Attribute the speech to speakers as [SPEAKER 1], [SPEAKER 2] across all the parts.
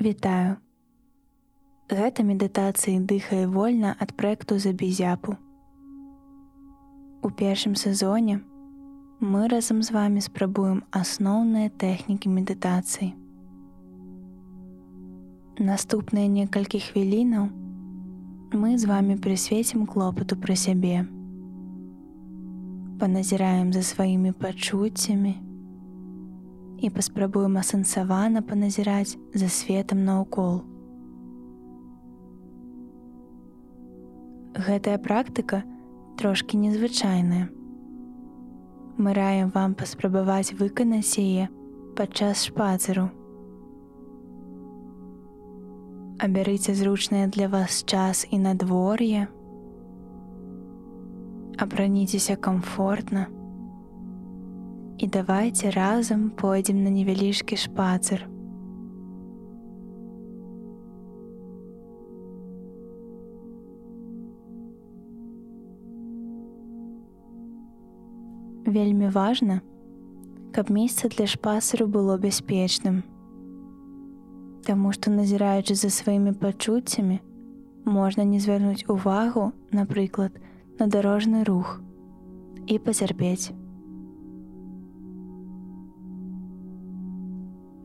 [SPEAKER 1] Вітаю. Гэта медытацыі дыхае вольна ад праекту за безяпу. У першым сезоне мы разам з вами спрабуем асноўныя тэхнікі медытацыі. Наступныя некалькі хвілінаў мы з вами прысвецім клопату пра сябе. Паназіраем за сваімі пачуццямі, і паспрабуем асэнсавана паназіраць за светом наўкол. Гэтая практыка трошки незвычайная. Мы раем вам паспрабаваць выканаць яе падчас шпацеру. Абярыце зручнае для вас час і надвор'е. Апраніцеся комфортна, і давайте разам пойдзем на невялічкі шпацыр. Вельмі важна, каб месца для шпасыру было бяспечным. Таму што назіраючы за сваімі пачуццямі, можна не звярнуць увагу, напрыклад, на дарожны рух і пацярпець.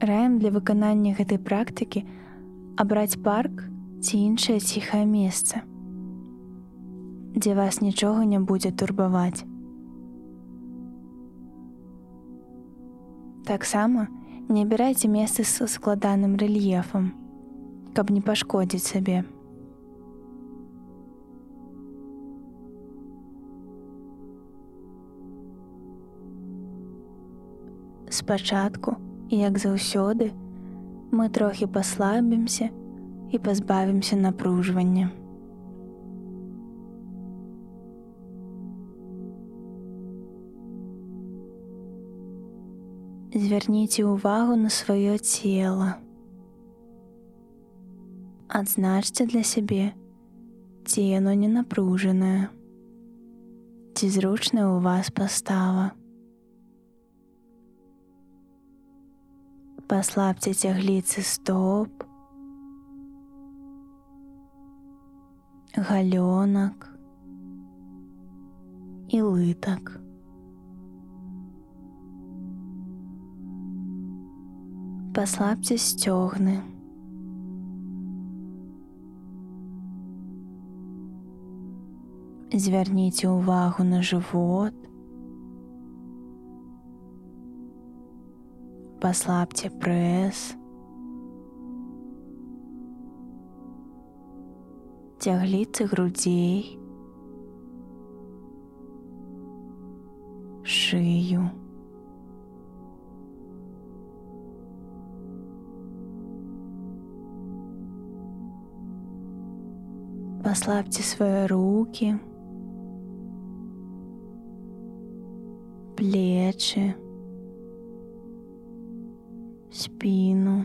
[SPEAKER 1] Раем для выканання гэтай практыкі абраць парк ці іншае ціхае месца, дзе вас нічога не будзе турбаваць. Таксама не абірайце месцы са складаным рэльефам, каб не пашкодзіць сабе. Спачатку, як заўсёды, мы трохі паслабімся і пазбавімся напружвання. Звярніце ўвагу на сваё цело. Адзначце для сябе, ці яно не напружанае, ці зручная ў вас пастава. Паслабце цягліцы стоп, галёнак і лытак. Паслабце сцёгны. Звярніце ўвагу на жывот, паслабце прэс. Цягліцы грудзей, шыю. Паслабце свае руки, плечы, спину.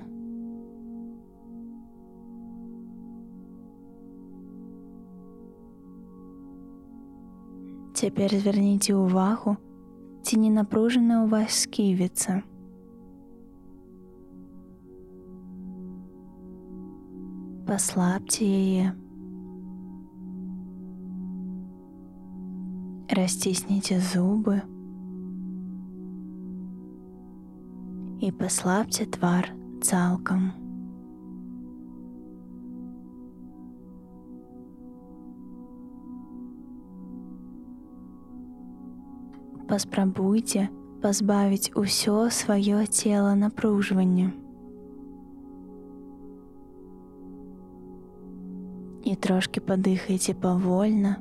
[SPEAKER 1] Цяпер звярніце ўвагу, ці не напружана ў вас сківіца. Паслабце яе. Расцісніце зубы. І паслабце твар цалкам. Паспрабуйце пазбавіць усё сваё цела напружвання. І трошки падыхайце павольна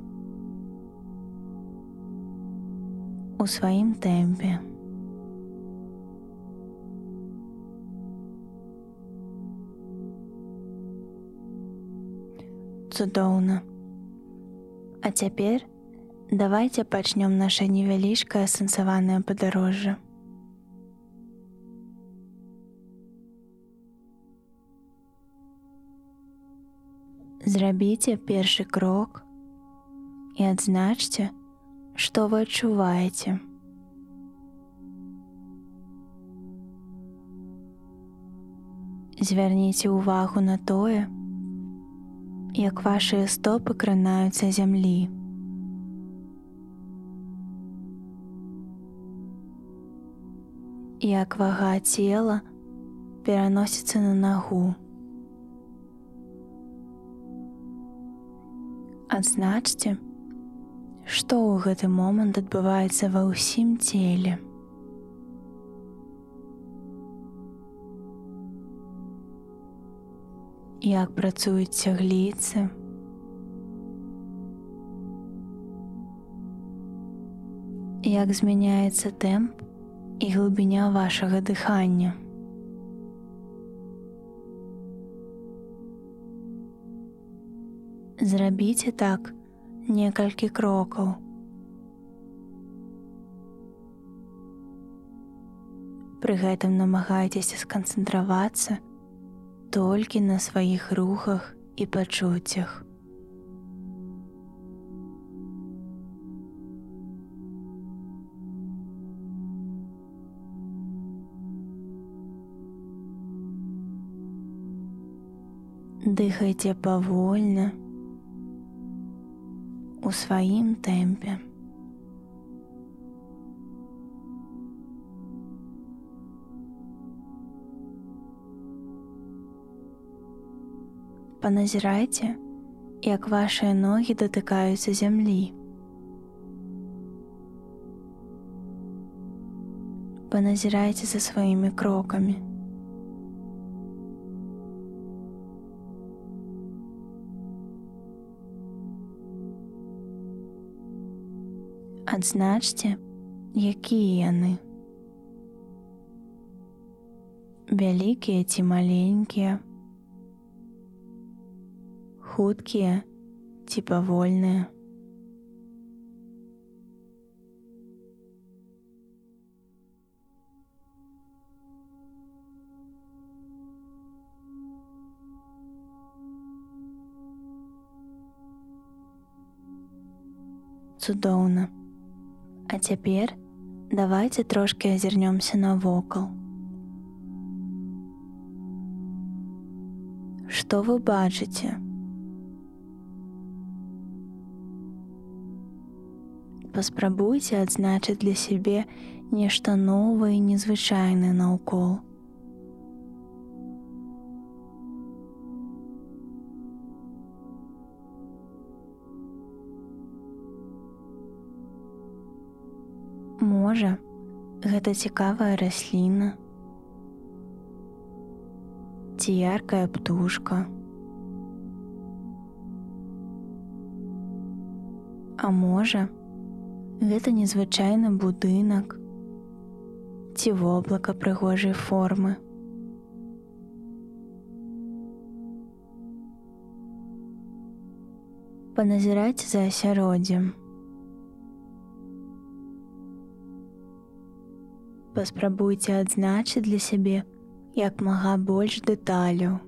[SPEAKER 1] у сваім тэмпе. Цудоўна. А цяпер давайте пачнём наше невялічкае асэнсаванае падарожжа. Зрабіце першы крок і адзначце, што вы адчуваеце. Звярніце ўвагу на тое, як вашыя стопы кранаюцца зямлі. Як вага цела пераносіцца на нагу. Адзначце, што ў гэты момант адбываецца ва ўсім целе. Як працуюць цягліцы, як змяняецца тэмп і глыбіня вашага дыхання. Зрабіце так некалькі крокаў. Пры гэтым намагайцеся сканцэнтравацца толькі на сваіх рухах і пачуццях. Дыхайце павольна у сваім тэмпе. Паназірайце, як вашыя ногі датыкаюцца зямлі. Паназірайце за сваімі крокамі. Адзначце, якія яны. Вялікія ці маленькія, хуткія ці павольныя. Цудоўна. А цяпер давайте трошки азірнёмся навокал. Што вы бачыце? Паспрабуйце адзначыць для сябе нешта новае і незвычайнае наўкол. Можа, гэта цікавая расліна, ці яркая птушка. А можа, гэта незвычайны будынак ці воблака прыгожай формы. Паназіраць за асяроддзем. Паспрабуйце адзначыць для сябе як мага больш дэталяў.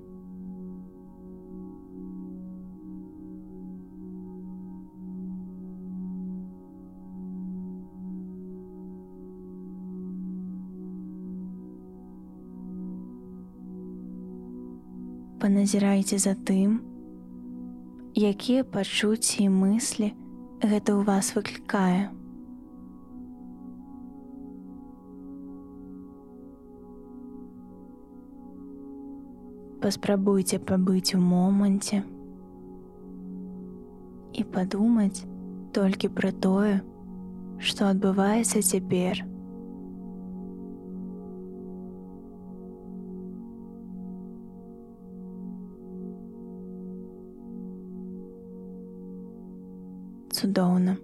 [SPEAKER 1] Паназірайце за тым, якія пачуцці і мыслі гэта ў вас выклікае. Паспрабуйце пабыць у моманце і падумаць толькі пра тое, што адбываецца цяпер. Цудоўна.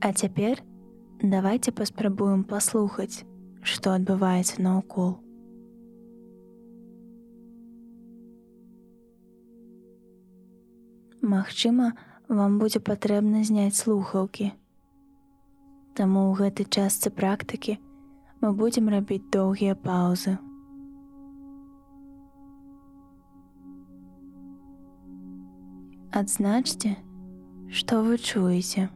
[SPEAKER 1] А цяпер давайте паспрабуем паслухаць, што адбываецца наўкол. Магчыма, вам будзе патрэбна зняць слухаўкі. Таму ў гэтай частцы практыкі мы будзем рабіць доўгія паўзы. Адзначце, што вы чуеце.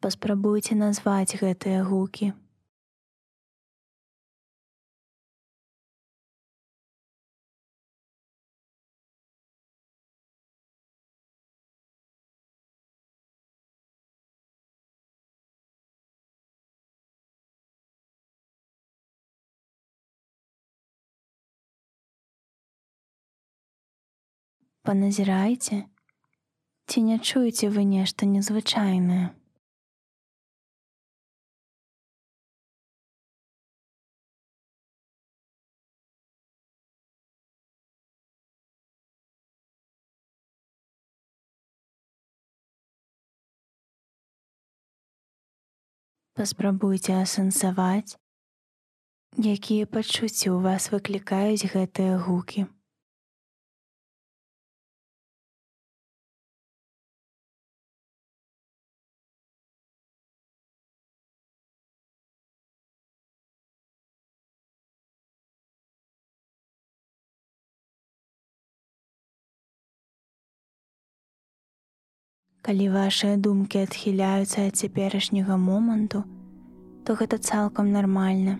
[SPEAKER 1] Паспрабуйце назваць гэтыя гукі. Паназірайце, ці не чуеце вы нешта незвычайнае. Паспрабуйце асэнсаваць, якія пачуцці ў вас выклікаюць гэтыя гукі. Калі вашыя думкі адхіляюцца ад цяперашняга моманту, то гэта цалкам нармальна.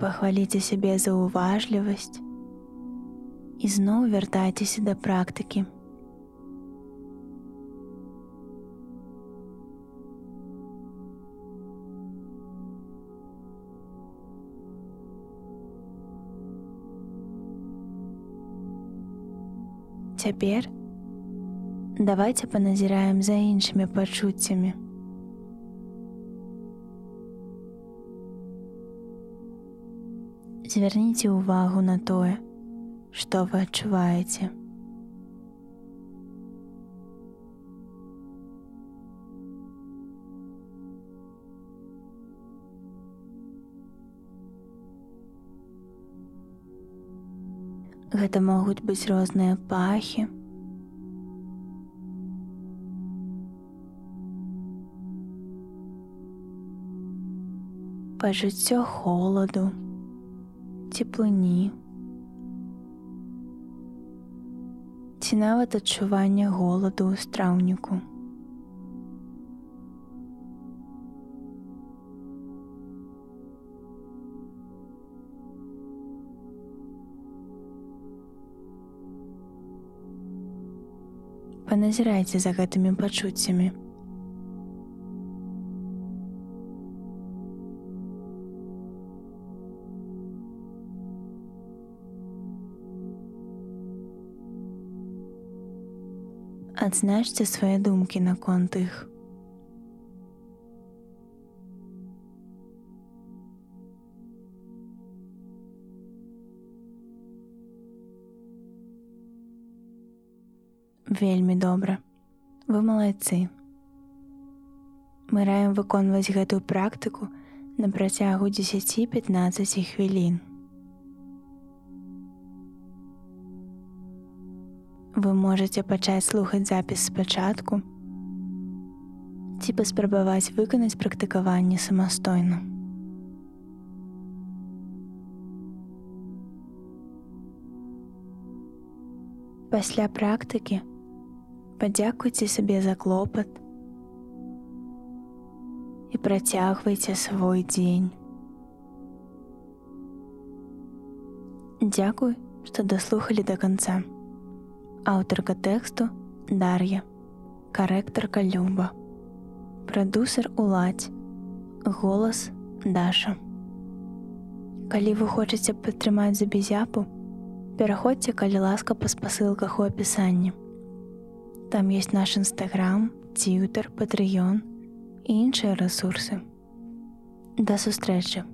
[SPEAKER 1] Пахваліце сябе за ўважлівасць і зноў вяртайцеся да практыкі. Цяпер давайте паназіраем за іншымі пачуццямі. Звярніце ўвагу на тое, што вы адчуваеце. Гэта могуць быць розныя пахі. Пажыццё холаду, цеплыні. Ці нават адчування голаду ў страўніку. Паназірайце за гэтымі пачуццямі. Адзначце свае думкі наконт іх. Вельмі добра. Вы малайцы. Мы раем выконваць гэтую практыку на працягу 10-15 хвілін. Вы можете пачаць слухаць запіс спачатку ці паспрабаваць выканаць практыкаванне самастойна. Пасля практыкі падзякуйце сабе за клопат і працягвайце свой дзень. Дзякуй, што даслухалі да канца. Аўтарка тэксту Дар'я, карэктарка Люба, прадусер уладзь, голас Даша. Калі вы хочаце падтрымаць за безяпу, пераходзьце калі ласка па спасылках у апісанні. Там есть наш нстаграм, тьютер, патрыён і іншыя ресурсы. Да сустрэчы!